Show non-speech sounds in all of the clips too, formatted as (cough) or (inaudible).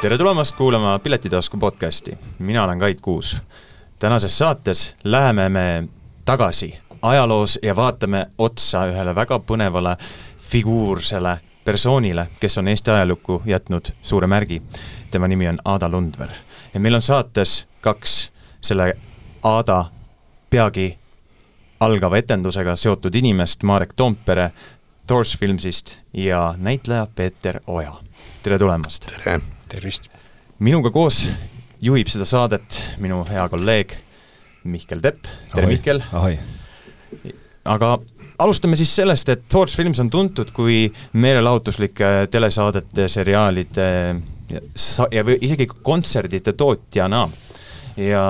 tere tulemast kuulama Piletitasku podcasti, mina olen Kait Kuus. tänases saates läheme me tagasi ajaloos ja vaatame otsa ühele väga põnevale figuursele persoonile, kes on Eesti ajalukku jätnud suure märgi. tema nimi on Aada Lundver ja meil on saates kaks selle Aada peagi algava etendusega seotud inimest, Marek Toompere Thors Filmsist ja näitleja Peeter Oja. tere tulemast! tere! Tervist! minuga koos juhib seda saadet minu hea kolleeg Mihkel Tepp, tere Ahoi. Mihkel! ahoi! aga alustame siis sellest, et Thors Films on tuntud kui meelelahutuslike telesaadete, seriaalide ja sa-, ja või isegi kontserdite tootjana. ja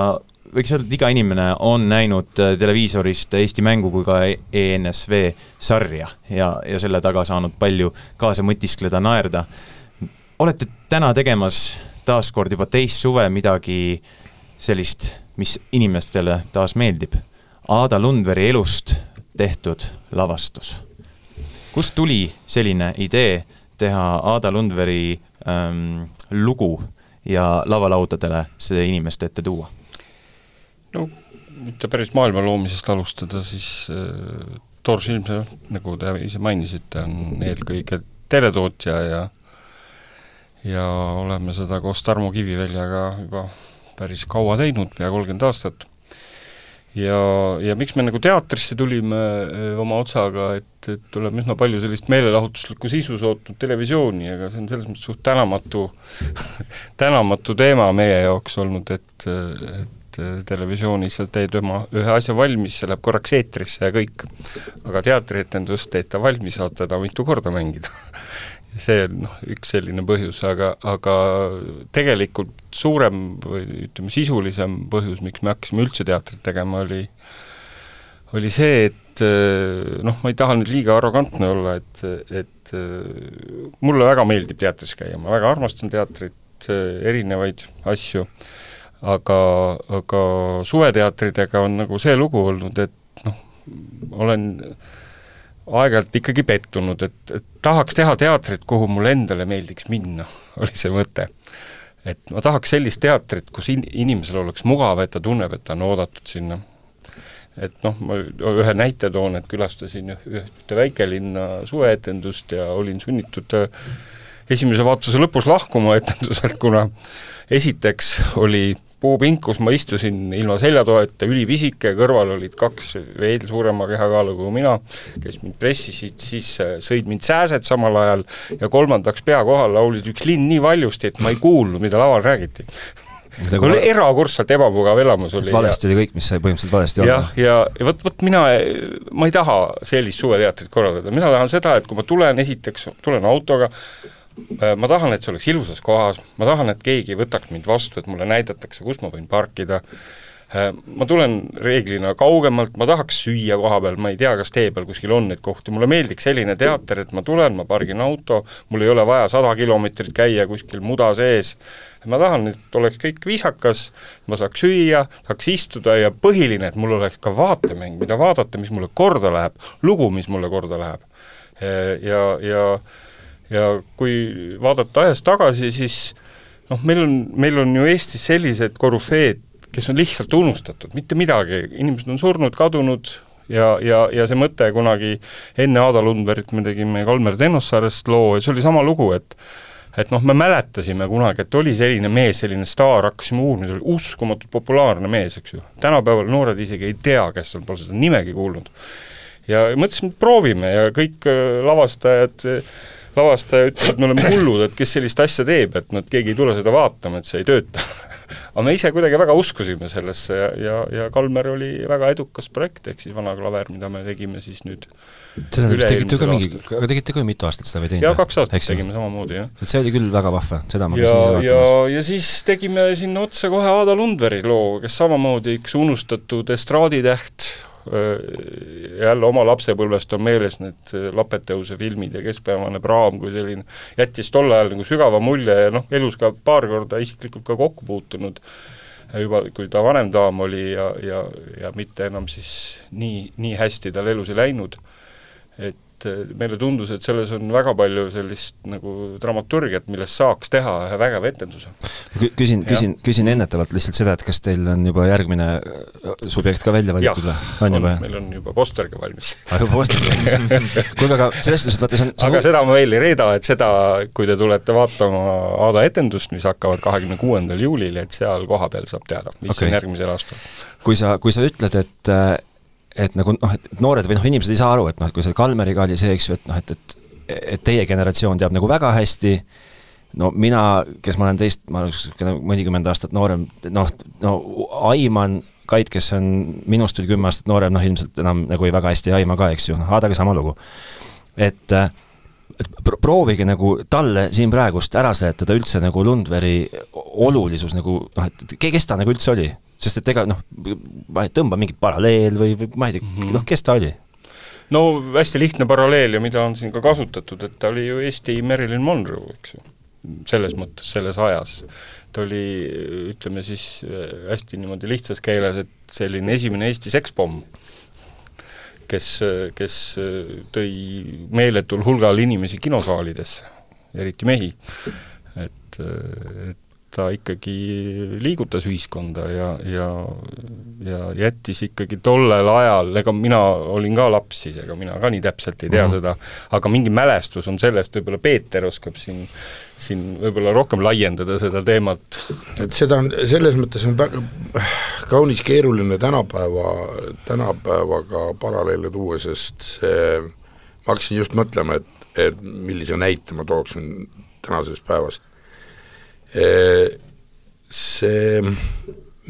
võiks öelda, et iga inimene on näinud televiisorist Eesti Mängu kui ka ENSV sarja ja, ja selle taga saanud palju kaasa mõtiskleda, naerda. Olete täna tegemas taas kord juba teist suve midagi sellist, mis inimestele taas meeldib. Aada Lundveri elust tehtud lavastus. kust tuli selline idee teha Aada Lundveri ähm, lugu ja lavalaudadele see inimeste ette tuua? no mitte päris maailma loomisest alustada, siis äh, Thor Silmse, nagu te ise mainisite, on eelkõige teletootja ja ja oleme seda koos Tarmo Kiviväljaga juba päris kaua teinud, pea kolmkümmend aastat. ja, ja miks me nagu teatrisse tulime öö, oma otsaga, et, et oleme üsna palju sellist meelelahutuslikku sisu sootnud televisiooni, aga see on selles mõttes suht tänamatu (laughs) tänamatu teema meie jaoks olnud, et, et televisioonis sa teed oma ühe asja valmis, see läheb korraks eetrisse ja kõik. aga teatrietendust teed ta valmis, saad teda mitu korda mängida (laughs) see on noh, üks selline põhjus, aga, aga tegelikult suurem või ütleme, sisulisem põhjus, miks me hakkasime üldse teatrit tegema, oli oli see, et noh, ma ei taha nüüd liiga arrogantne olla, et, et mulle väga meeldib teatris käia, ma väga armastan teatrit, erinevaid asju, aga, aga suveteatridega on nagu see lugu olnud, et noh, olen aeg-ajalt ikkagi pettunud, et, et tahaks teha teatrit, kuhu mulle endale meeldiks minna, (laughs) oli see mõte. et ma tahaks sellist teatrit, kus in-, inimesel oleks mugav, et ta tunneb, et ta on oodatud sinna. et noh, ma ühe näite toon, et külastasin ühte väikelinna suveetendust ja olin sunnitud äh, esimese vaatuse lõpus lahkuma (laughs) etenduselt, kuna esiteks oli puupink, kus ma istusin ilma seljatoeta, ülipisike, kõrval olid kaks veel suurema kehakaaluga kui mina, kes mind pressisid, siis äh, sõid mind sääsed samal ajal ja kolmandaks pea kohal laulid üks linn nii valjusti, et ma ei kuulnud, mida laval räägiti. oli erakordselt ebamugav elamus oli. valesti oli kõik, mis sai põhimõtteliselt valesti olla. jah, ja, ja vot, vot mina, ma ei taha sellist suveteatrit korraldada, mina tahan seda, et kui ma tulen, esiteks tulen autoga, ma tahan, et see oleks ilusas kohas, ma tahan, et keegi võtaks mind vastu, et mulle näidatakse, kus ma võin parkida, äh, ma tulen reeglina kaugemalt, ma tahaks süüa koha peal, ma ei tea, kas tee peal kuskil on neid kohti, mulle meeldiks selline teater, et ma tulen, ma pargin auto, mul ei ole vaja sada kilomeetrit käia kuskil muda sees, ma tahan, et oleks kõik viisakas, ma saaks süüa, saaks istuda ja põhiline, et mul oleks ka vaatemäng, mida vaadata, mis mulle korda läheb, lugu, mis mulle korda läheb. Äh, ja, ja ja kui vaadata ajas tagasi, siis noh, meil on, meil on ju Eestis sellised korüfeed, kes on lihtsalt unustatud, mitte midagi, inimesed on surnud, kadunud ja, ja, ja see mõte kunagi enne Aada Lundverit me tegime Kalmer Tennossaarest loo ja see oli sama lugu, et et noh, me mäletasime kunagi, et oli selline mees, selline staar, hakkasime uurima, ta oli uskumatult populaarne mees, eks ju. tänapäeval noored isegi ei tea, kes on, pole seda nimegi kuulnud. ja mõtlesime, et proovime ja kõik äh, lavastajad äh, lavastaja ütleb, et me oleme hullud, et kes sellist asja teeb, et noh, et keegi ei tule seda vaatama, et see ei tööta (laughs) aga me ise kuidagi väga uskusime sellesse ja, ja, ja Kalmer oli väga edukas projekt, ehk siis Vana klaver, mida me tegime siis nüüd seda vist tegite ka mingi, aga tegite ka mitu aastat seda või teinud? jaa, kaks aastat tegime samamoodi, jah. et see oli küll väga vahva, seda ma ja, ja, ja siis tegime sinna otsa kohe Aada Lundveri loo, kes samamoodi üks unustatud estraaditäht, jälle oma lapsepõlvest on meeles need Lapetõuse filmid ja Keskpäevane praam kui selline, jättis tol ajal nagu sügava mulje ja noh, elus ka paar korda isiklikult ka kokku puutunud, juba kui ta vanem daam oli ja, ja, ja mitte enam siis nii, nii hästi tal elus ei läinud, et et meile tundus, et selles on väga palju sellist nagu dramaturgiat, millest saaks teha ühe vägeva etenduse. küsin, küsin, küsin ennetavalt lihtsalt seda, et kas teil on juba järgmine äh, subjekt ka välja valitud või? on juba, jah? meil on juba poster ka valmis ah, juba poster valmis kuulge, aga selles suhtes, et vaata see on aga seda ma veel ei reeda, et seda, kui te tulete vaatama Aada etendust, mis hakkavad kahekümne kuuendal juulil, et seal kohapeal saab teada, mis okay. on järgmisel aastal. kui sa, kui sa ütled, et et nagu noh, et noored või noh, inimesed ei saa aru, et noh, et kui seal Kalmeriga oli see, eks ju, et noh, et, et et teie generatsioon teab nagu väga hästi, no mina, kes ma olen teist, ma olen niisugune mõnikümmend aastat noorem, noh, no aiman Kait, kes on minust veel kümme aastat noorem, noh ilmselt enam nagu ei väga hästi ei aima ka, eks ju, noh Aadaga sama lugu. et et proovige nagu talle siin praegust ära seletada üldse nagu Lundveri olulisus nagu noh, et kes ta nagu üldse oli sest et ega noh, tõmba mingi paralleel või, või ma ei tea mm -hmm., noh, kes ta oli? no hästi lihtne paralleel ja mida on siin ka kasutatud, et ta oli ju Eesti Marilyn Monroe, eks ju. selles mõttes, selles ajas. ta oli, ütleme siis hästi niimoodi lihtsas keeles, et selline esimene Eesti sekspomm, kes, kes tõi meeletul hulgal inimesi kinosaalidesse, eriti mehi. et, et ta ikkagi liigutas ühiskonda ja, ja, ja jättis ikkagi tollel ajal, ega mina olin ka laps siis, ega mina ka nii täpselt ei tea mm -hmm. seda, aga mingi mälestus on sellest, võib-olla Peeter oskab siin, siin võib-olla rohkem laiendada seda teemat. et seda on, selles mõttes on väga kaunis keeruline tänapäeva, tänapäevaga paralleele tuua, sest see, ma hakkasin just mõtlema, et, et millise näite ma tooksin tänasest päevast see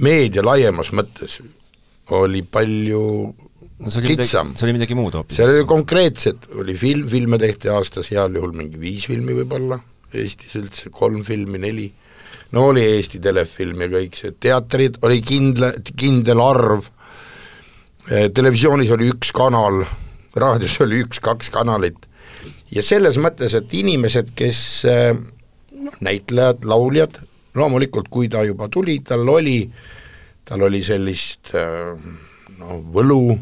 meedia laiemas mõttes oli palju no, see oli kitsam. see oli midagi muud hoopis. seal oli konkreetselt, oli film, filme tehti aastas heal juhul mingi viis filmi võib-olla, Eestis üldse kolm filmi, neli, no oli Eesti telefilm ja kõik see, teatrid oli kindla, kindel arv, televisioonis oli üks kanal, raadios oli üks-kaks kanalit ja selles mõttes, et inimesed, kes äh, noh, näitlejad, lauljad, loomulikult kui ta juba tuli, tal oli, tal oli sellist noh, võlu,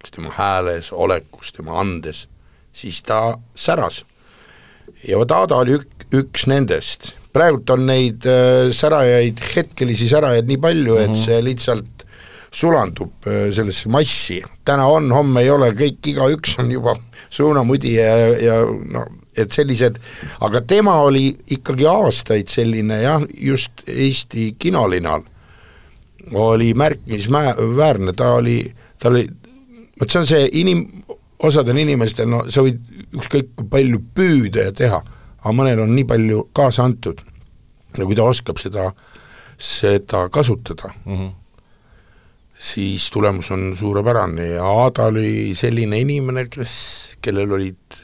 kas tema hääles, olekus, tema andes, siis ta säras. ja vot Aada oli ük-, üks nendest, praegult on neid äh, särajaid, hetkelisi särajaid nii palju, et mhm. see lihtsalt sulandub äh, sellesse massi, täna on, homme ei ole, kõik, igaüks on juba suunamudija ja, ja no et sellised, aga tema oli ikkagi aastaid selline jah, just Eesti kinolinal oli märkimisväärne, ta oli, ta oli, vot see on see inim-, osadel inimestel, no sa võid ükskõik kui palju püüda ja teha, aga mõnel on nii palju kaasa antud ja kui ta oskab seda, seda kasutada mm, -hmm. siis tulemus on suurepärane ja Aada oli selline inimene, kes, kellel olid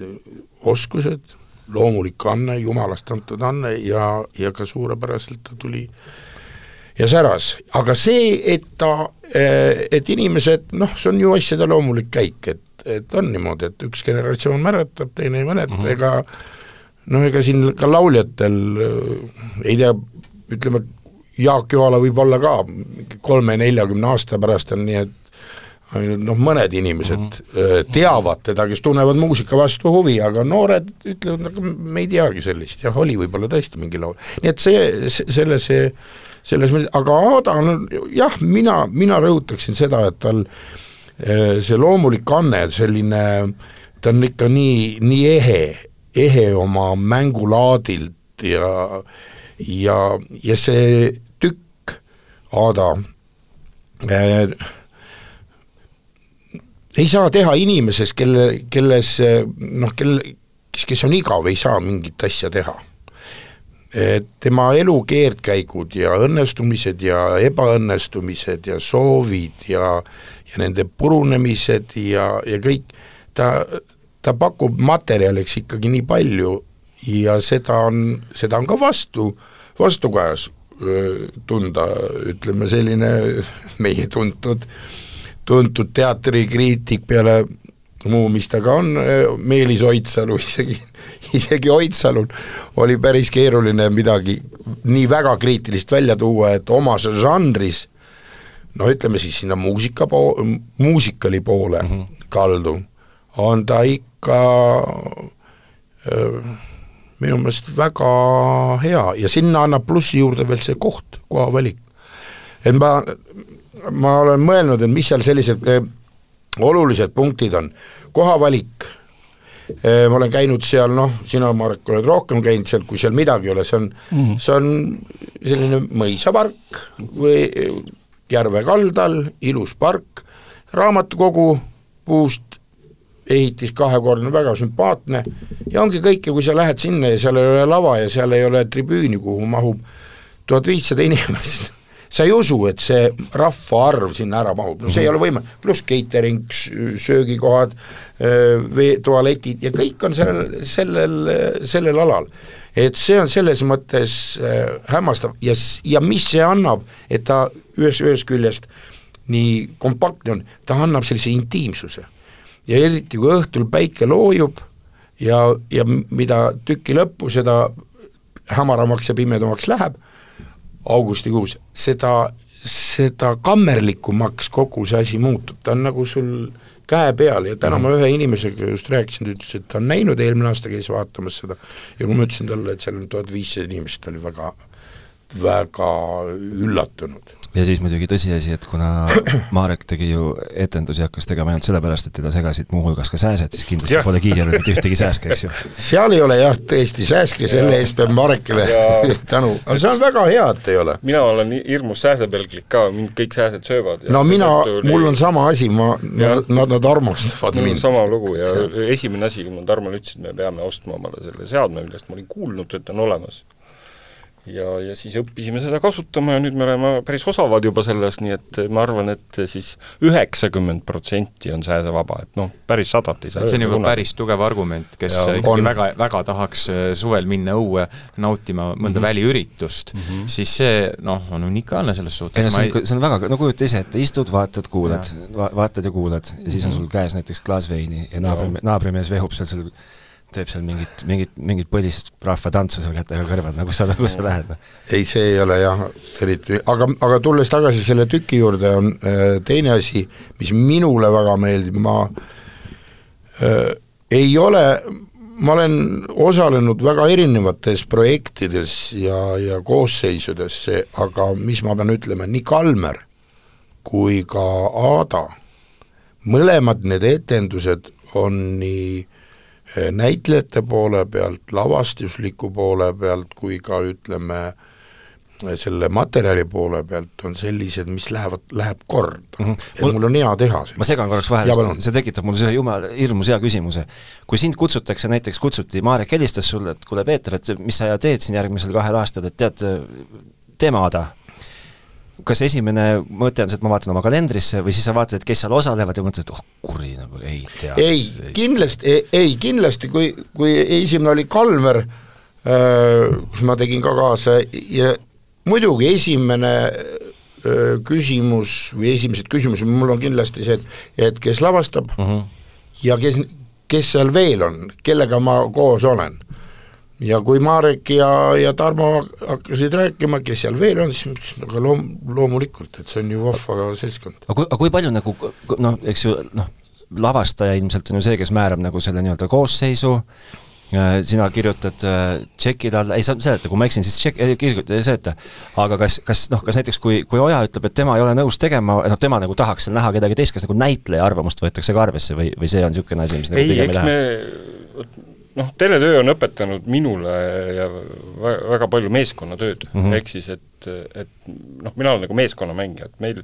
oskused, loomulik anne, jumalast antud anne ja, ja ka suurepäraselt ta tuli ja säras, aga see, et ta, et inimesed, noh, see on ju asjade loomulik käik, et, et on niimoodi, et üks generatsioon mäletab, teine ei mäleta mm, -hmm. ega noh, ega siin ka lauljatel ei tea, ütleme, Jaak Joala võib olla ka kolme-neljakümne aasta pärast on nii, et ainult noh, mõned inimesed mm -hmm. teavad teda, kes tunnevad muusika vastu huvi, aga noored ütlevad, aga me ei teagi sellist, jah, oli võib-olla tõesti mingi laul. nii et see, selle, see, selles mõttes, aga Aada on jah, mina, mina rõhutaksin seda, et tal äh, see loomulik anne, selline, ta on ikka nii, nii ehe, ehe oma mängulaadilt ja ja, ja see tükk, Aada äh, ei saa teha inimeses, kelle, kelles noh, kel, kes, kes on igav, ei saa mingit asja teha. tema elu keerdkäigud ja õnnestumised ja ebaõnnestumised ja soovid ja ja nende purunemised ja, ja kõik, ta, ta pakub materjaliks ikkagi nii palju ja seda on, seda on ka vastu, vastukajas tunda, ütleme selline (laughs) meie tuntud äh, tuntud teatrikriitik peale muu, mis ta ka on, Meelis Oidsalu, (laughs) isegi, isegi Oidsalul oli päris keeruline midagi nii väga kriitilist välja tuua, et omas žanris no ütleme siis sinna muusika po-, muusikali poole mm -hmm. kaldu, on ta ikka öö, minu meelest väga hea ja sinna annab plussi juurde veel see koht, koha valik. Et ma, ma olen mõelnud, et mis seal sellised eh, olulised punktid on, koha valik eh,, ma olen käinud seal noh, sina, Marek, oled rohkem käinud seal, kui seal midagi ei ole, see on mm, -hmm. see on selline mõisapark või järve kaldal, ilus park, raamatukogu puust ehitis kahekordne, väga sümpaatne. Ja ongi kõik ja kui sa lähed sinna ja seal ei ole lava ja seal ei ole tribüüni, kuhu mahub tuhat viissada inimest, (laughs) sa ei usu, et see rahvaarv sinna ära mahub, no see ei ole võimalik, pluss catering, söögikohad, vee, tualetid ja kõik on sellel, sellel, sellel alal. et see on selles mõttes hämmastav. Ja, ja mis see annab, et ta ühest, ühest küljest nii kompaktne on, ta annab sellise intiimsuse. Ja eriti, kui õhtul päike loojub ja, ja mida tüki lõppu, seda hämaramaks ja pimedamaks läheb, augustikuus, seda, seda kammerlikumaks kogu see asi muutub, ta on nagu sul käe peal ja täna ma ühe inimesega just rääkisin, ta ütles, et ta on näinud, eelmine aasta käis vaatamas seda. ja kui ma ütlesin talle, et seal on tuhat viissada inimest, ta oli väga, väga üllatunud ja siis muidugi tõsiasi, et kuna (coughs) Marek tegi ju etendusi, hakkas tegema ainult sellepärast, et teda segasid muuhulgas ka sääsed, siis kindlasti ja. pole kiidelnud mitte ühtegi sääske, eks ju. (laughs) seal ei ole jah, tõesti sääske, selle eest peab Marekile (laughs) tänu, aga see on väga hea, et ei ole. mina olen hirmus sääsepelglik ka, mind kõik sääsed söövad. no mina, mul on sama asi, ma, nad, nad armastavad mind. sama lugu ja esimene asi, kui ma Tarmole ütlesin, et me peame ostma omale selle seadme, millest ma olin kuulnud, et on olemas ja, ja siis õppisime seda kasutama ja nüüd me oleme päris osavad juba selles, nii et ma arvan, et siis üheksakümmend protsenti on sääsevaba, et noh, päris sadat ei saa see on juba päris tugev argument, kes ja, ikkagi on. väga, väga tahaks äh, suvel minna õue nautima mõnda mm -hmm. väliüritust mm, -hmm. siis see noh, on unikaalne selles suhtes. ei no see on, ei... see on väga, no kujuta ise ette, istud, vaatad, kuulad, vaatad ja kuulad ja siis on mhm. sul käes näiteks klaas veini ja naabri, naabrimees vehub seal seal teeb seal mingit, mingit, mingit põlist rahvatantsu seal kätega kõrval, nagu sa, kus sa lähed? Noh. ei, see ei ole jah, eriti, aga, aga tulles tagasi selle tüki juurde, on äh, teine asi, mis minule väga meeldib, ma äh, ei ole, ma olen osalenud väga erinevates projektides ja, ja koosseisudes, aga mis ma pean ütlema, nii Kalmer kui ka Aada, mõlemad need etendused on nii Eh, näitlejate poole pealt, lavastusliku poole pealt kui ka ütleme, eh, selle materjali poole pealt on sellised, mis lähevad, läheb korda mm. -hmm. et mul, mul on hea teha seda. ma segan korraks vahele, see tekitab mul selle jumala, hirmus hea küsimuse. kui sind kutsutakse, näiteks kutsuti, Marek helistas sulle, et kuule, Peeter, et mis sa teed siin järgmisel kahel aastal, et tead, teeme Ada kas esimene mõte on see, et ma vaatan oma kalendrisse või siis sa vaatad, et kes seal osalevad ja mõtled, et oh kuri, nagu ei tea. ei, kindlasti, ei kindlasti, kui, kui esimene oli Kalmer äh,, kus ma tegin ka kaasa ja muidugi esimene äh, küsimus või esimesed küsimused mul on kindlasti see, et et kes lavastab uh mhm. -huh. ja kes, kes seal veel on, kellega ma koos olen ja kui Marek ja, ja Tarmo hakkasid rääkima, kes seal veel on, siis ma ütlesin, aga loom-, loomulikult, et see on ju vahva seltskond. aga kui, aga kui palju nagu noh, eks ju noh, lavastaja ilmselt on ju see, kes määrab nagu selle nii-öelda koosseisu, äh, sina kirjutad äh, tšekile alla, ei sa seleta, kui ma eksin, siis tšekk, kirjuta, ei seleta. aga kas, kas noh, kas näiteks kui, kui Oja ütleb, et tema ei ole nõus tegema, noh tema nagu tahaks seal näha kedagi teist, kas nagu näitleja arvamust võetakse ka arvesse või, või see on niisugune asi, mis nagu ei, eks me noh, teletöö on õpetanud minule ja väga palju meeskonnatööd mm, -hmm. ehk siis et, et noh, mina olen nagu meeskonnamängija, et meil,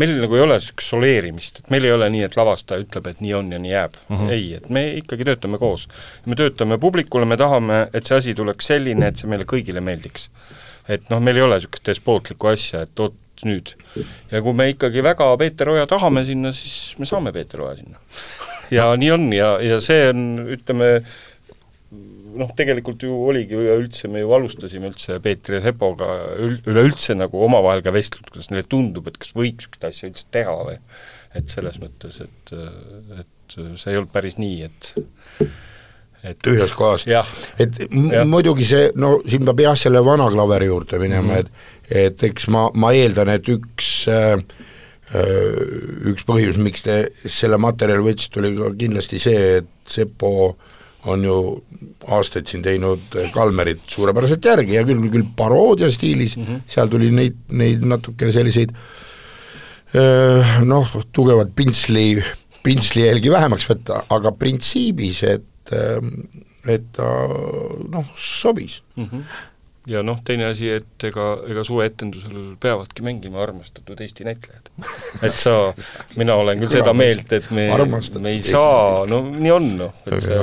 meil nagu ei ole niisugust soleerimist, et meil ei ole nii, et lavastaja ütleb, et nii on ja nii jääb mm. -hmm. ei, et me ikkagi töötame koos. me töötame publikule, me tahame, et see asi tuleks selline, et see meile kõigile meeldiks. et noh, meil ei ole niisugust despootlikku asja, et oot, nüüd. ja kui me ikkagi väga Peeter Oja tahame sinna, siis me saame Peeter Oja sinna ja nii on ja, ja see on, ütleme, noh, tegelikult ju oligi üleüldse, me ju alustasime üldse Peetri ja Sepoga üleüldse nagu omavahel ka vestlust, kuidas neile tundub, et kas võiks niisugust asja üldse teha või et selles mõttes, et, et see ei olnud päris nii, et et tühjas kohas. et ja. muidugi see, no siin peab jah, selle vana klaveri juurde minema mm, -hmm. et et eks ma, ma eeldan, et üks äh, üks põhjus, miks te selle materjali võtsite, oli ka kindlasti see, et Sepo on ju aastaid siin teinud Kalmerit suurepäraselt järgi, hea küll, küll paroodia stiilis mm, -hmm. seal tuli neid, neid natukene selliseid noh, tugevat pintsli, pintslijälgi vähemaks võtta, aga printsiibis, et et ta noh, sobis mm. -hmm ja noh, teine asi, et ega, ega suveetendusel peavadki mängima armastatud Eesti näitlejad. et sa, mina olen küll seda meelt, et me, me ei saa, no nii on noh, et see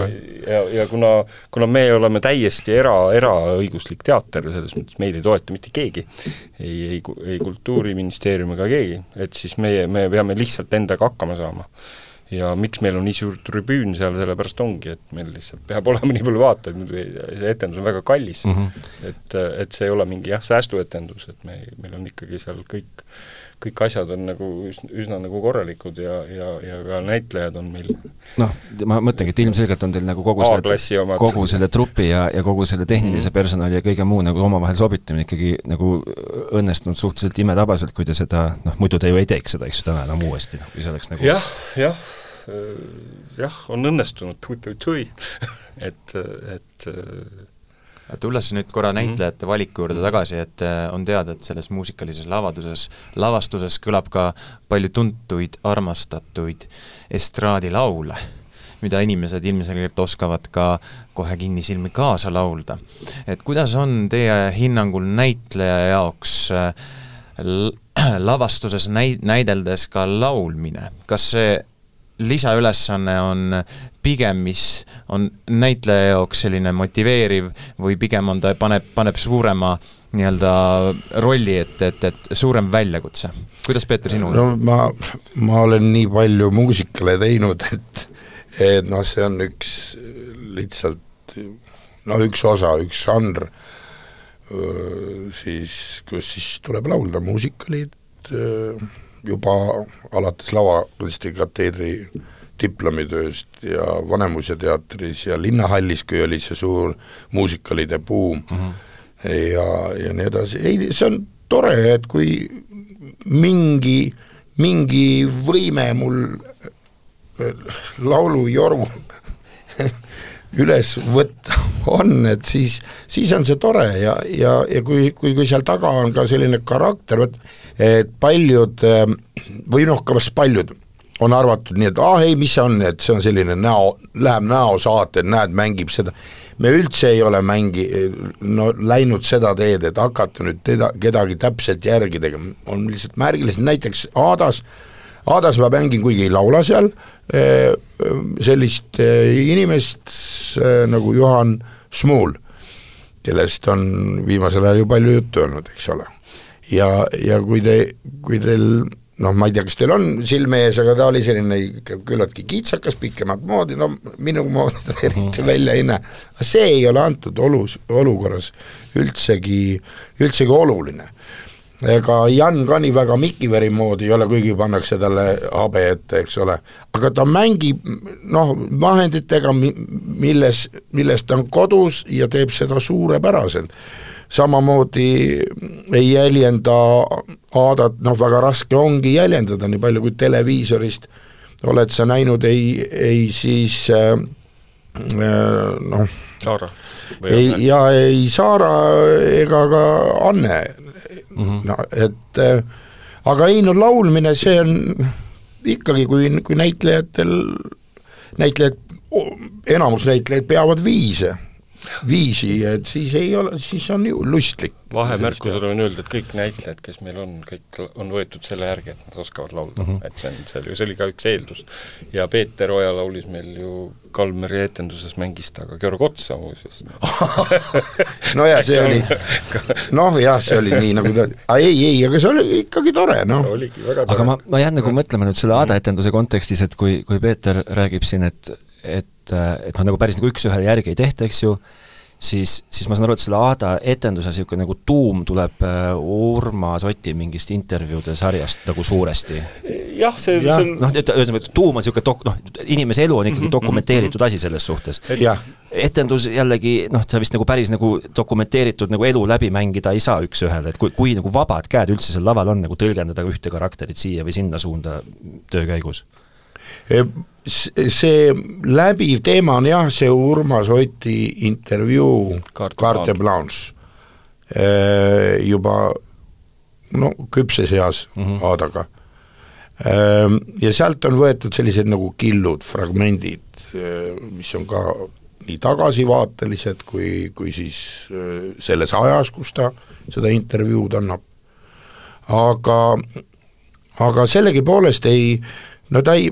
ja, ja kuna, kuna me oleme täiesti era, eraõiguslik teater, selles mõttes meid ei toeta mitte keegi, ei, ei, ei Kultuuriministeerium ega keegi, et siis meie, me peame lihtsalt endaga hakkama saama ja miks meil on nii suur tribüün seal, sellepärast ongi, et meil lihtsalt peab (laughs) olema nii palju vaatajaid, muidu see etendus on väga kallis mm. -hmm. et, et see ei ole mingi jah, säästuetendus, et me, meil on ikkagi seal kõik, kõik asjad on nagu üsna, üsna nagu korralikud ja, ja, ja ka näitlejad on meil noh, ma mõtlengi, et ilmselgelt on teil nagu kogu selle, kogu selle trupi ja, ja kogu selle tehnilise mm -hmm. personali ja kõige muu nagu omavahel sobitamine ikkagi nagu õnnestunud suhteliselt imetabaselt, kui te seda, noh muidu te ju ei teeks seda, eks ju, täna enam uuesti, noh, kui see oleks nagu jah, jah jah, on õnnestunud, tui-tui-tui, et, (laughs) et äh, tulles nüüd korra mhm. näitlejate valiku juurde tagasi, et äh, on teada, et selles muusikalises lavaduses, lavastuses kõlab ka palju tuntuid, armastatuid estraadilaule, mida inimesed ilmselgelt oskavad ka kohe kinnisilmi kaasa laulda. et kuidas on teie hinnangul näitleja jaoks (clears throat) lavastuses näi-, näideldes ka laulmine, kas see lisaülesanne on pigem, mis on näitleja jaoks selline motiveeriv või pigem on ta, paneb, paneb suurema nii-öelda rolli, et, et, et suurem väljakutse. kuidas, Peeter, sinul? no ma, ma olen nii palju muusikale teinud, et et noh, see on üks lihtsalt noh, üks osa, üks žanr, siis, kus siis tuleb laulda muusikalid, juba alates lavakunsti kateedri diplomitööst ja Vanemuise teatris ja Linnahallis, kui oli see suur muusikalide buum mm -hmm. ja, ja nii edasi, ei, see on tore, et kui mingi, mingi võime mul äh, laulujoru (laughs) üles võtta (laughs) on, et siis, siis on see tore ja, ja, ja kui, kui, kui seal taga on ka selline karakter, vot et paljud ähm, või noh, kas paljud on arvatud nii, et ah, ei, mis see on, et see on selline näo, läheb näosaate, näed, mängib seda, me üldse ei ole mängi-, no läinud seda teed, et hakata nüüd teda, kedagi täpselt järgi tegema, on lihtsalt märgilised, näiteks Aadas, Aadas ma mängin, kuigi ei laula seal, sellist äh, inimest äh, nagu Juhan Smuul, kellest on viimasel ajal ju palju juttu olnud, eks ole ja, ja kui te, kui teil noh, ma ei tea, kas teil on silme ees, aga ta oli selline ikka küllaltki kitsakas, pikemat moodi, no minu moodi ta eriti mhm. välja ei näe. see ei ole antud olus, olukorras üldsegi, üldsegi oluline. Ega Jan ka nii väga Mikiveri moodi ei ole, kuigi pannakse talle habe ette, eks ole, aga ta mängib noh, vahenditega, milles, milles ta on kodus ja teeb seda suurepäraselt. Samamoodi ei jäljenda Aadat, noh väga raske ongi jäljendada, nii palju kui televiisorist oled sa näinud, ei, ei siis äh, äh noh, Saara? ei, ja ei Saara ega ka Anne mm, -hmm. no et äh, aga ei no laulmine, see on ikkagi, kui, kui näitlejatel, näitlejad, enamus näitlejaid peavad viise viisi, et siis ei ole, siis on ju lustlik. vahemärkusena võin öelda, et kõik näitlejad, kes meil on, kõik on võetud selle järgi, et nad oskavad laulda mm, -hmm. et see on, see oli, see oli ka üks eeldus. ja Peeter Oja laulis meil ju Kalmeri etenduses mängis ta ka Georg Otsa muuseas (laughs) no ja see oli, (laughs) noh jah, see oli nii, nagu ta, ei, ei, aga see oli ikkagi tore, noh. aga ma, ma jään nagu mõtlema nüüd selle Aada etenduse kontekstis, et kui, kui Peeter räägib siin, et et, et noh, nagu päris nagu üks-ühele järgi ei tehta, eks ju, siis, siis ma saan aru, et selle Aada etenduse niisugune nagu tuum tuleb äh, Urmas Oti mingist intervjuude sarjast nagu suuresti. jah, see ja., see on noh, et ühesõnaga, tuum on niisugune dok-, noh, inimese elu on ikkagi mm -hmm. dokumenteeritud asi selles suhtes. etendus jällegi noh, sa vist nagu päris nagu dokumenteeritud nagu elu läbi mängida ei saa üks-ühele, et kui, kui nagu vabad käed üldse seal laval on nagu tõlgendada ühte karakterit siia või sinna suunda töö käigus? E, see läbiv teema on jah, see Urmas Oti intervjuu Carte Blanche e, juba no küpses eas mm -hmm. Aadaga. Ja sealt on võetud sellised nagu killud, fragmendid, e, mis on ka nii tagasivaatelised kui, kui siis selles ajas, kus ta seda intervjuud annab. aga, aga sellegipoolest ei, no ta ei,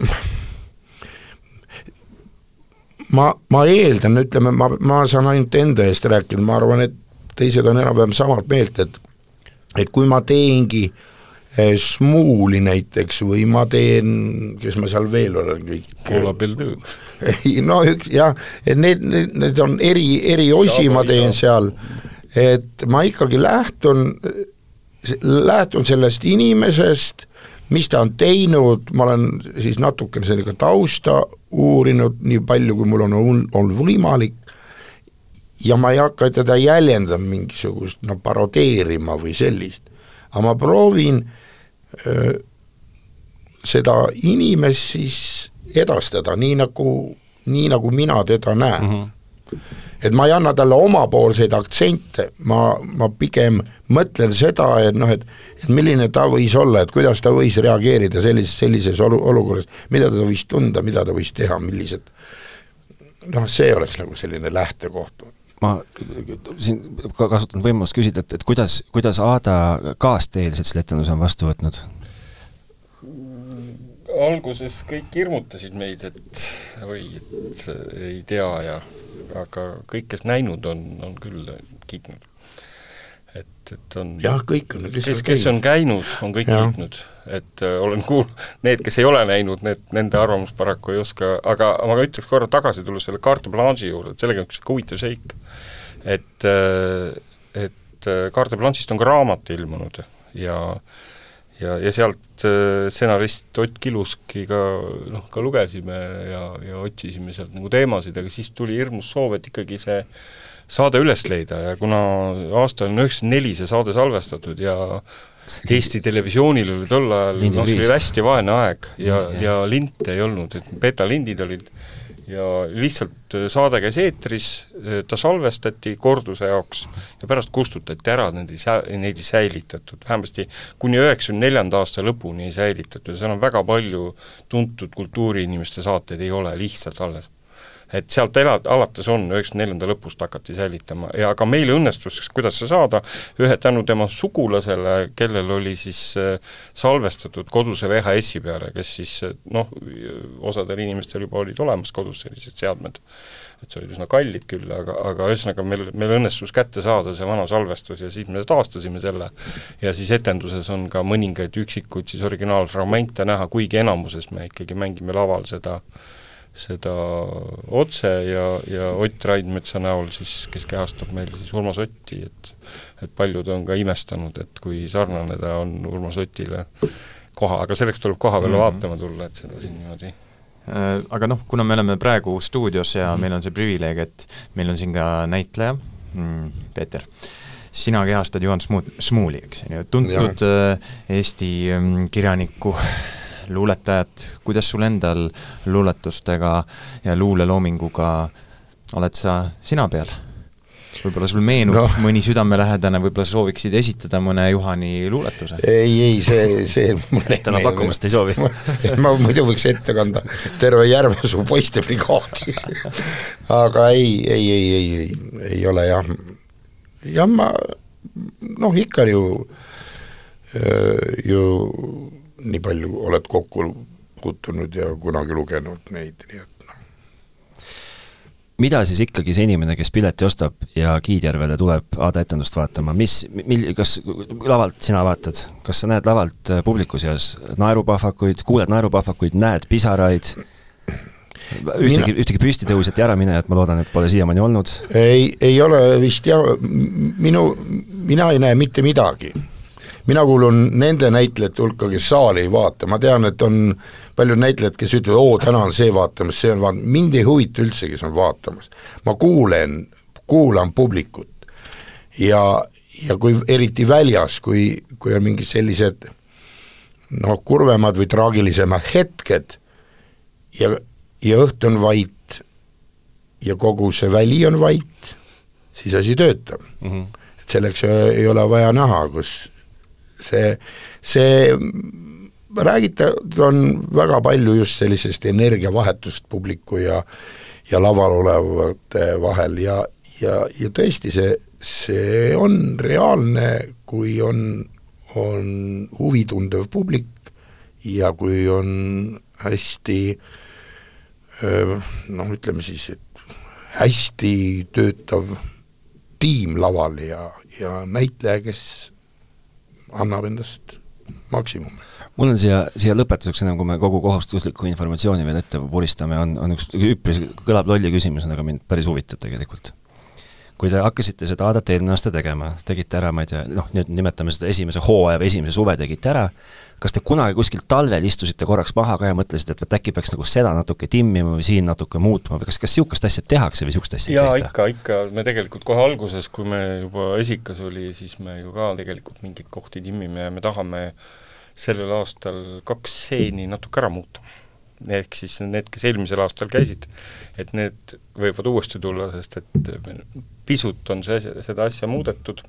ma, ma eeldan, ütleme, ma, ma saan ainult enda eest rääkida, ma arvan, et teised on enam-vähem samalt meelt, et et kui ma teengi eh, Smuuli näiteks või ma teen, kes ma seal veel olen, kõik Paula Beldu. no üks jah, need, need, need on eri, eri osi ma teen seal, et ma ikkagi lähtun, lähtun sellest inimesest, mis ta on teinud, ma olen siis natukene sellega tausta uurinud, nii palju, kui mul on olnud võimalik, ja ma ei hakka teda jäljendama mingisugust no parodeerima või sellist, aga ma proovin öö, seda inimest siis edastada nii, nagu, nii nagu mina teda näen mm. -hmm. Et ma ei anna talle omapoolseid aktsente, ma, ma pigem mõtlen seda, et noh, et et milline ta võis olla, et kuidas ta võis reageerida sellises, sellises olu-, olukorras, mida ta võis tunda, mida ta võis teha, millised noh, see oleks nagu selline lähtekoht. Ma siin ka kasutan võimalust küsida, et, et kuidas, kuidas Aada kaasteelised selle etenduse on vastu võtnud? Alguses kõik hirmutasid meid, et oi, et ei tea ja aga kõik, kes näinud on, on küll kiitnud. et, et on jah, kõik on, kes, kes, on käinud, on kõik ja. kiitnud, et äh, olen kuul-, need, kes ei ole näinud, need, nende arvamust paraku ei oska, aga ma ütleks korra tagasi, tulles selle carte blanche'i juurde, et sellega on üks huvitav seik et, äh, et äh, Carte Blanche'ist on ka raamat ilmunud ja ja, ja sealt äh, stsenarist Ott Kiluski ka noh, ka lugesime ja, ja otsisime sealt nagu teemasid, aga siis tuli hirmus soov, et ikkagi see saade üles leida ja kuna aasta on üheksakümmend neli see saade salvestatud ja Eesti Televisioonil oli tol ajal, noh, see oli hästi vaene aeg ja, ja linte ei olnud, et betalindid olid ja lihtsalt äh, saade käis eetris, äh, ta salvestati korduse jaoks ja pärast kustutati ära, neid ei sä-, neid ei säilitatud, vähemasti kuni üheksakümne neljanda aasta lõpuni ei säilitatud ja seal on väga palju tuntud kultuuriinimeste saateid ei ole lihtsalt alles et sealt elad, alates on, üheksakümne neljanda lõpust hakati säilitama. Ja ka meil õnnestus, kuidas see saada, ühe tänu tema sugulasele, kellel oli siis äh, salvestatud koduse VHS-i peale, kes siis äh, noh, osadel inimestel juba olid olemas kodus sellised seadmed, et see oli üsna kallid küll, aga, aga ühesõnaga meil, meil õnnestus kätte saada see vana salvestus ja siis me taastasime selle. Ja siis etenduses on ka mõningaid üksikuid siis originaalfragmente näha, kuigi enamuses me ikkagi mängime laval seda äh, seda otse ja, ja Ott Raidmetsa näol siis, kes kehastab meil siis Urmas Otti, et et paljud on ka imestanud, et kui sarnane ta on Urmas Otile koha, aga selleks tuleb koha peale mm -hmm. vaatama tulla, et seda siin niimoodi äh, aga noh, kuna me oleme praegu stuudios ja mm -hmm. meil on see privileeg, et meil on siin ka näitleja mm,, Peeter, sina kehastad Juhan Smuuli, eks ju, tuntud ja. Äh, Eesti mm, kirjaniku luuletajat, kuidas sul endal luuletustega ja luuleloominguga oled sa sina peal? võib-olla sul meenub no. mõni südamelähedane, võib-olla sooviksid esitada mõne Juhani luuletuse? ei, ei, see, see mulle täna pakkumist ei soovi (laughs) ma muidu võiks ette kanda terve Järvesuu poistebrigaadi aga ei, ei, ei, ei, ei, ei ole jah, jah ma noh, ikka ju, ju nii palju oled kokku puutunud ja kunagi lugenud neid, nii et noh. mida siis ikkagi see inimene, kes pileti ostab ja Kiidjärvele tuleb Aada etendust vaatama, mis, mil-, kas lavalt sina vaatad, kas sa näed lavalt äh, publiku seas naerupahvakuid, kuuled naerupahvakuid, näed pisaraid, ühtegi, ühtegi püstitõusjat ja äraminejat ma loodan, et pole siiamaani olnud? ei, ei ole vist jah, minu, mina ei näe mitte midagi mina kuulun nende näitlejate hulka, kes saali ei vaata, ma tean, et on paljud näitlejad, kes ütlevad, oo, täna on see vaatamas, see on vaat-, mind ei huvita üldse, kes on vaatamas. ma kuulen, kuulan publikut ja, ja kui eriti väljas, kui, kui on mingid sellised noh, kurvemad või traagilisemad hetked ja, ja õhtu on vait ja kogu see väli on vait, siis asi töötab mm. -hmm. et selleks ei ole vaja näha, kus see, see räägitud on väga palju just sellisest energiavahetust publiku ja ja laval olevate vahel ja, ja, ja tõesti, see, see on reaalne, kui on, on huvitundev publik ja kui on hästi noh, ütleme siis, et hästi töötav tiim laval ja, ja näitleja, kes annab endast maksimumi. mul on siia, siia lõpetuseks, ennem kui me kogu kohustuslikku informatsiooni veel ette vuristame, on, on üks üpris, kõlab lolli küsimusena, aga mind päris huvitab tegelikult. Kui te hakkasite seda aadet eelmine aasta tegema, tegite ära, ma ei tea, noh, nüüd nimetame seda esimese hooaja või esimese suve tegite ära, kas te kunagi kuskil talvel istusite korraks maha ka ja mõtlesite, et vot äkki peaks nagu seda natuke timmima või siin natuke muutma või kas, kas niisugust asja tehakse või niisugust asja jaa, ikka, ikka, me tegelikult kohe alguses, kui me juba esikas oli, siis me ju ka tegelikult mingeid kohti timmime ja me tahame sellel aastal kaks stseeni natuke ära muuta. Ehk siis need, kes eelmisel aastal käisid, et need võivad uuesti tulla, sest et pisut on see, seda asja muudetud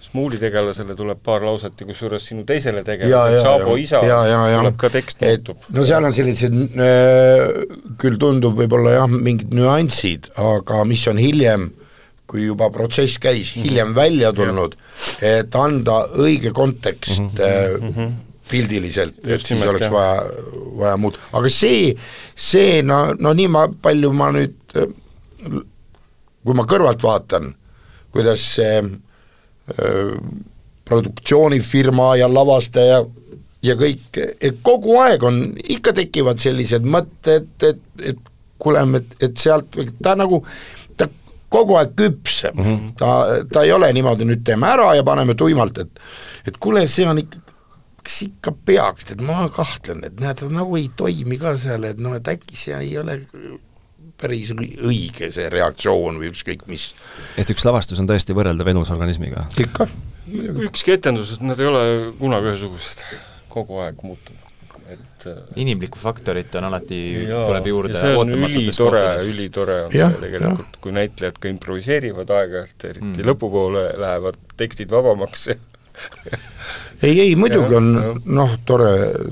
Smuuli tegelasele tuleb paar lauset ja kusjuures sinu teisele tegelasele, Saabo isa, tuleb ka tekst muutub. no seal on sellised äh, küll tundub võib-olla jah, mingid nüansid, aga mis on hiljem, kui juba protsess käis, mhm. hiljem välja tulnud, et anda õige kontekst mm -hmm. Pildiliselt, et siis oleks jah. vaja, vaja muuta, aga see, see no, no nii ma, palju ma nüüd, kui ma kõrvalt vaatan, kuidas see produktsioonifirma ja lavastaja ja kõik, et kogu aeg on, ikka tekivad sellised mõtted, et, et kuule, et, et sealt, ta nagu, ta kogu aeg küpseb mm, -hmm. ta, ta ei ole niimoodi, nüüd teeme ära ja paneme tuimalt, et et kuule, see on ikka, kas ikka peaks, et ma kahtlen, et näed, nagu ei toimi ka seal, et noh, et äkki see ei ole päris õige see reaktsioon või ükskõik mis. et üks lavastus on tõesti võrreldav elusorganismiga? ikka. ükski etendus, nad ei ole kunagi ühesugused, kogu aeg muutunud et äh, inimlikku faktorit on alati, tuleb juurde see on ülitore, ülitore on ja, see tegelikult, kui näitlejad ka improviseerivad aeg-ajalt, eriti mm. lõpupoole lähevad tekstid vabamaks (laughs) ei, ei muidugi ja, on noh, tore,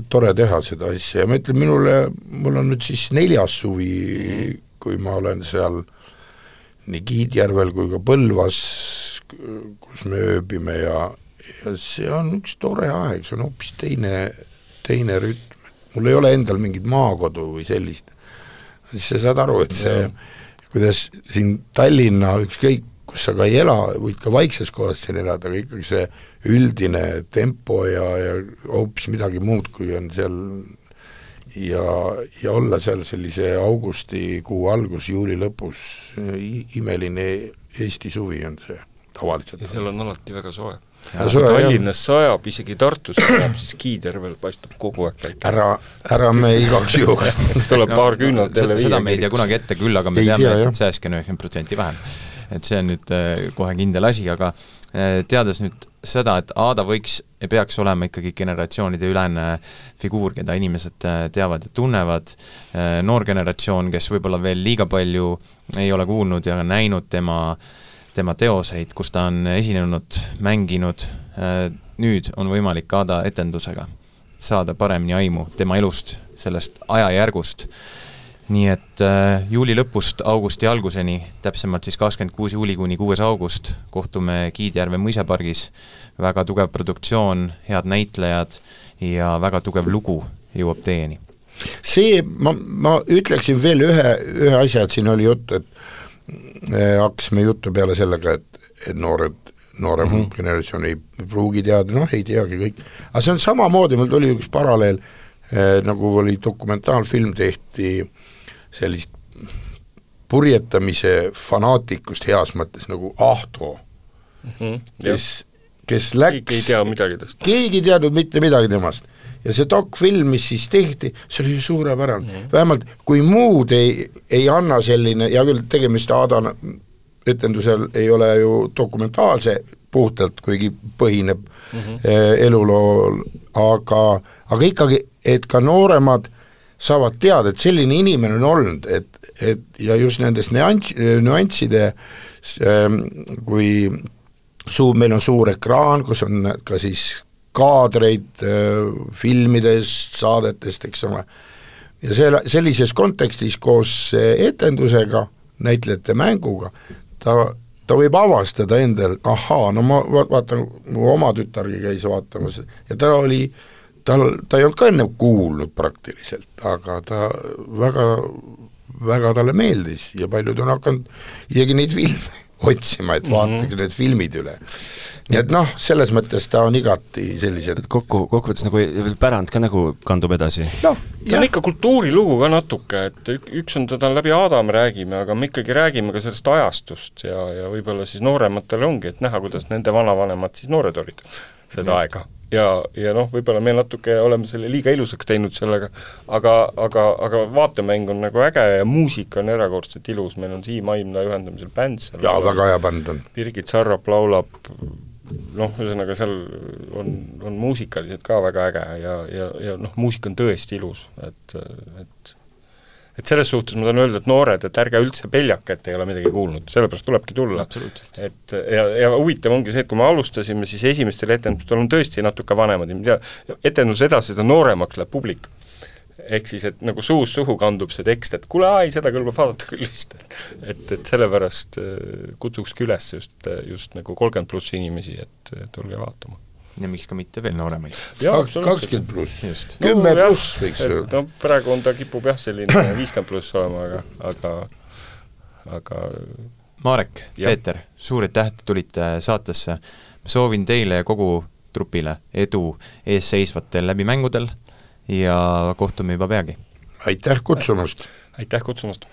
tore teha seda asja. Ja ma ütlen, minule, mul on nüüd siis neljas suvi mm kui ma olen seal nii Kiidjärvel kui ka Põlvas, kus me ööbime ja, ja see on üks tore aeg, see on hoopis teine, teine rütm, mul ei ole endal mingit maakodu või sellist, siis sa saad aru, et see, kuidas siin Tallinna ükskõik, kus sa ka ei ela, võid ka vaikses kohas siin elada, aga ikkagi see üldine tempo ja, ja hoopis midagi muud, kui on seal ja, ja olla seal sellise augustikuu algus, juuli lõpus, imeline Eesti suvi on see tavaliselt. ja seal on alati väga soe. Tallinnas sajab, isegi Tartus sajab, siis Kiidervel paistab kogu aeg päike. ära, ära me igaks juhuks (laughs) tuleb no, paar küünalt jälle seda me ei tea kunagi ette küll, aga me ei teame, et säästke üheksakümmend protsenti vähem. Et see on nüüd äh, kohe kindel asi, aga äh, teades nüüd seda, et Aada võiks ja peaks olema ikkagi generatsioonide ülene figuur, keda inimesed äh, teavad ja tunnevad, noor generatsioon, kes võib-olla veel liiga palju ei ole kuulnud ja näinud tema, tema teoseid, kus ta on esinenud, mänginud, nüüd on võimalik Aada etendusega saada paremini aimu tema elust, sellest ajajärgust nii et äh, juuli lõpust augusti alguseni, täpsemalt siis kakskümmend kuus juuli kuni kuues august, kohtume Kiidjärve mõisapargis, väga tugev produktsioon, head näitlejad ja väga tugev lugu jõuab teieni. see, ma, ma ütleksin veel ühe, ühe asja, et siin oli jutt, et äh, hakkasime juttu peale sellega, et, et noored noorem mm -hmm. generatsioon ei pruugi teada, noh ei teagi kõik, aga see on samamoodi, mul tuli üks paralleel eh,, nagu oli dokumentaalfilm tehti äh, sellist purjetamise fanaatikust heas mõttes nagu Ahto mm, -hmm, kes, kes läks keegi ei tea midagi tast. keegi ei teadnud mitte midagi temast. ja see dokfilm, mis siis tehti, see oli ju suurepärane mm, -hmm. vähemalt kui muud ei, ei anna selline, hea küll, tegemist Aada etendusel ei ole ju dokumentaalse puhtalt, kuigi põhineb mm -hmm. elulool, aga, aga ikkagi, et ka nooremad saavad teada, et selline inimene on olnud, et, et ja just nendest nüanss, nüansside ähm, kui suu, meil on suur ekraan, kus on ka siis kaadreid äh, filmidest, saadetest, eks ole, ja selle, sellises kontekstis koos äh, etendusega, näitlejate mänguga, ta, ta võib avastada endal, ahaa, no ma va- vaatan, mu oma tütargi käis vaatamas. Ja ta oli, tal, ta ei olnud ka enne kuulnud praktiliselt, aga ta väga, väga talle meeldis ja paljud on hakanud isegi neid filme (laughs) otsima, et vaataks need filmid üle. nii et noh, selles mõttes ta on igati sellised et kokku, kokkuvõttes nagu veel pärand ka nagu kandub edasi. noh, ta on ikka kultuurilugu ka natuke, et ük- üks on teda läbi Aada me räägime, aga me ikkagi räägime ka sellest ajastust ja, ja võib-olla siis noorematele ongi, et näha, kuidas nende vanavanemad siis noored olid seda Just. aega. ja, ja noh, võib-olla me natuke oleme selle liiga ilusaks teinud sellega, aga, aga, aga vaatemäng on nagu äge ja muusika on erakordselt ilus, meil on Siim Aimla juhendamisel bänd seal. jaa, väga hea bänd on. Birgit Sarrap laulab, noh, ühesõnaga seal on, on muusikaliselt ka väga äge ja, ja, ja noh, muusika on tõesti ilus, et, et et selles suhtes ma tahan öelda, et noored, et ärge üldse peljake, et ei ole midagi kuulnud, sellepärast tulebki tulla. et ja, ja huvitav ongi see, et kui me alustasime, siis esimestel etendustel on tõesti natuke vanemad inimesed ja etenduse edasi, seda nooremaks läheb publik ehk siis, et nagu suust suhu kandub see tekst, et kuule, ei seda kõlbab vaadata küll vist. et, et sellepärast äh, kutsukski üles just, just nagu kolmkümmend pluss inimesi, et äh, tulge vaatama. Ja miks ka mitte veel nooremaid. kakskümmend pluss, kümme pluss võiks öelda. no praegu on ta, kipub jah, selline (coughs) viiskümmend pluss olema, aga, aga aga Marek. Peeter, suur aitäh, et tulite saatesse. ma soovin teile ja kogu trupile edu eesseisvatel läbimängudel ja kohtume juba peagi. aitäh kutsumast! aitäh kutsumast!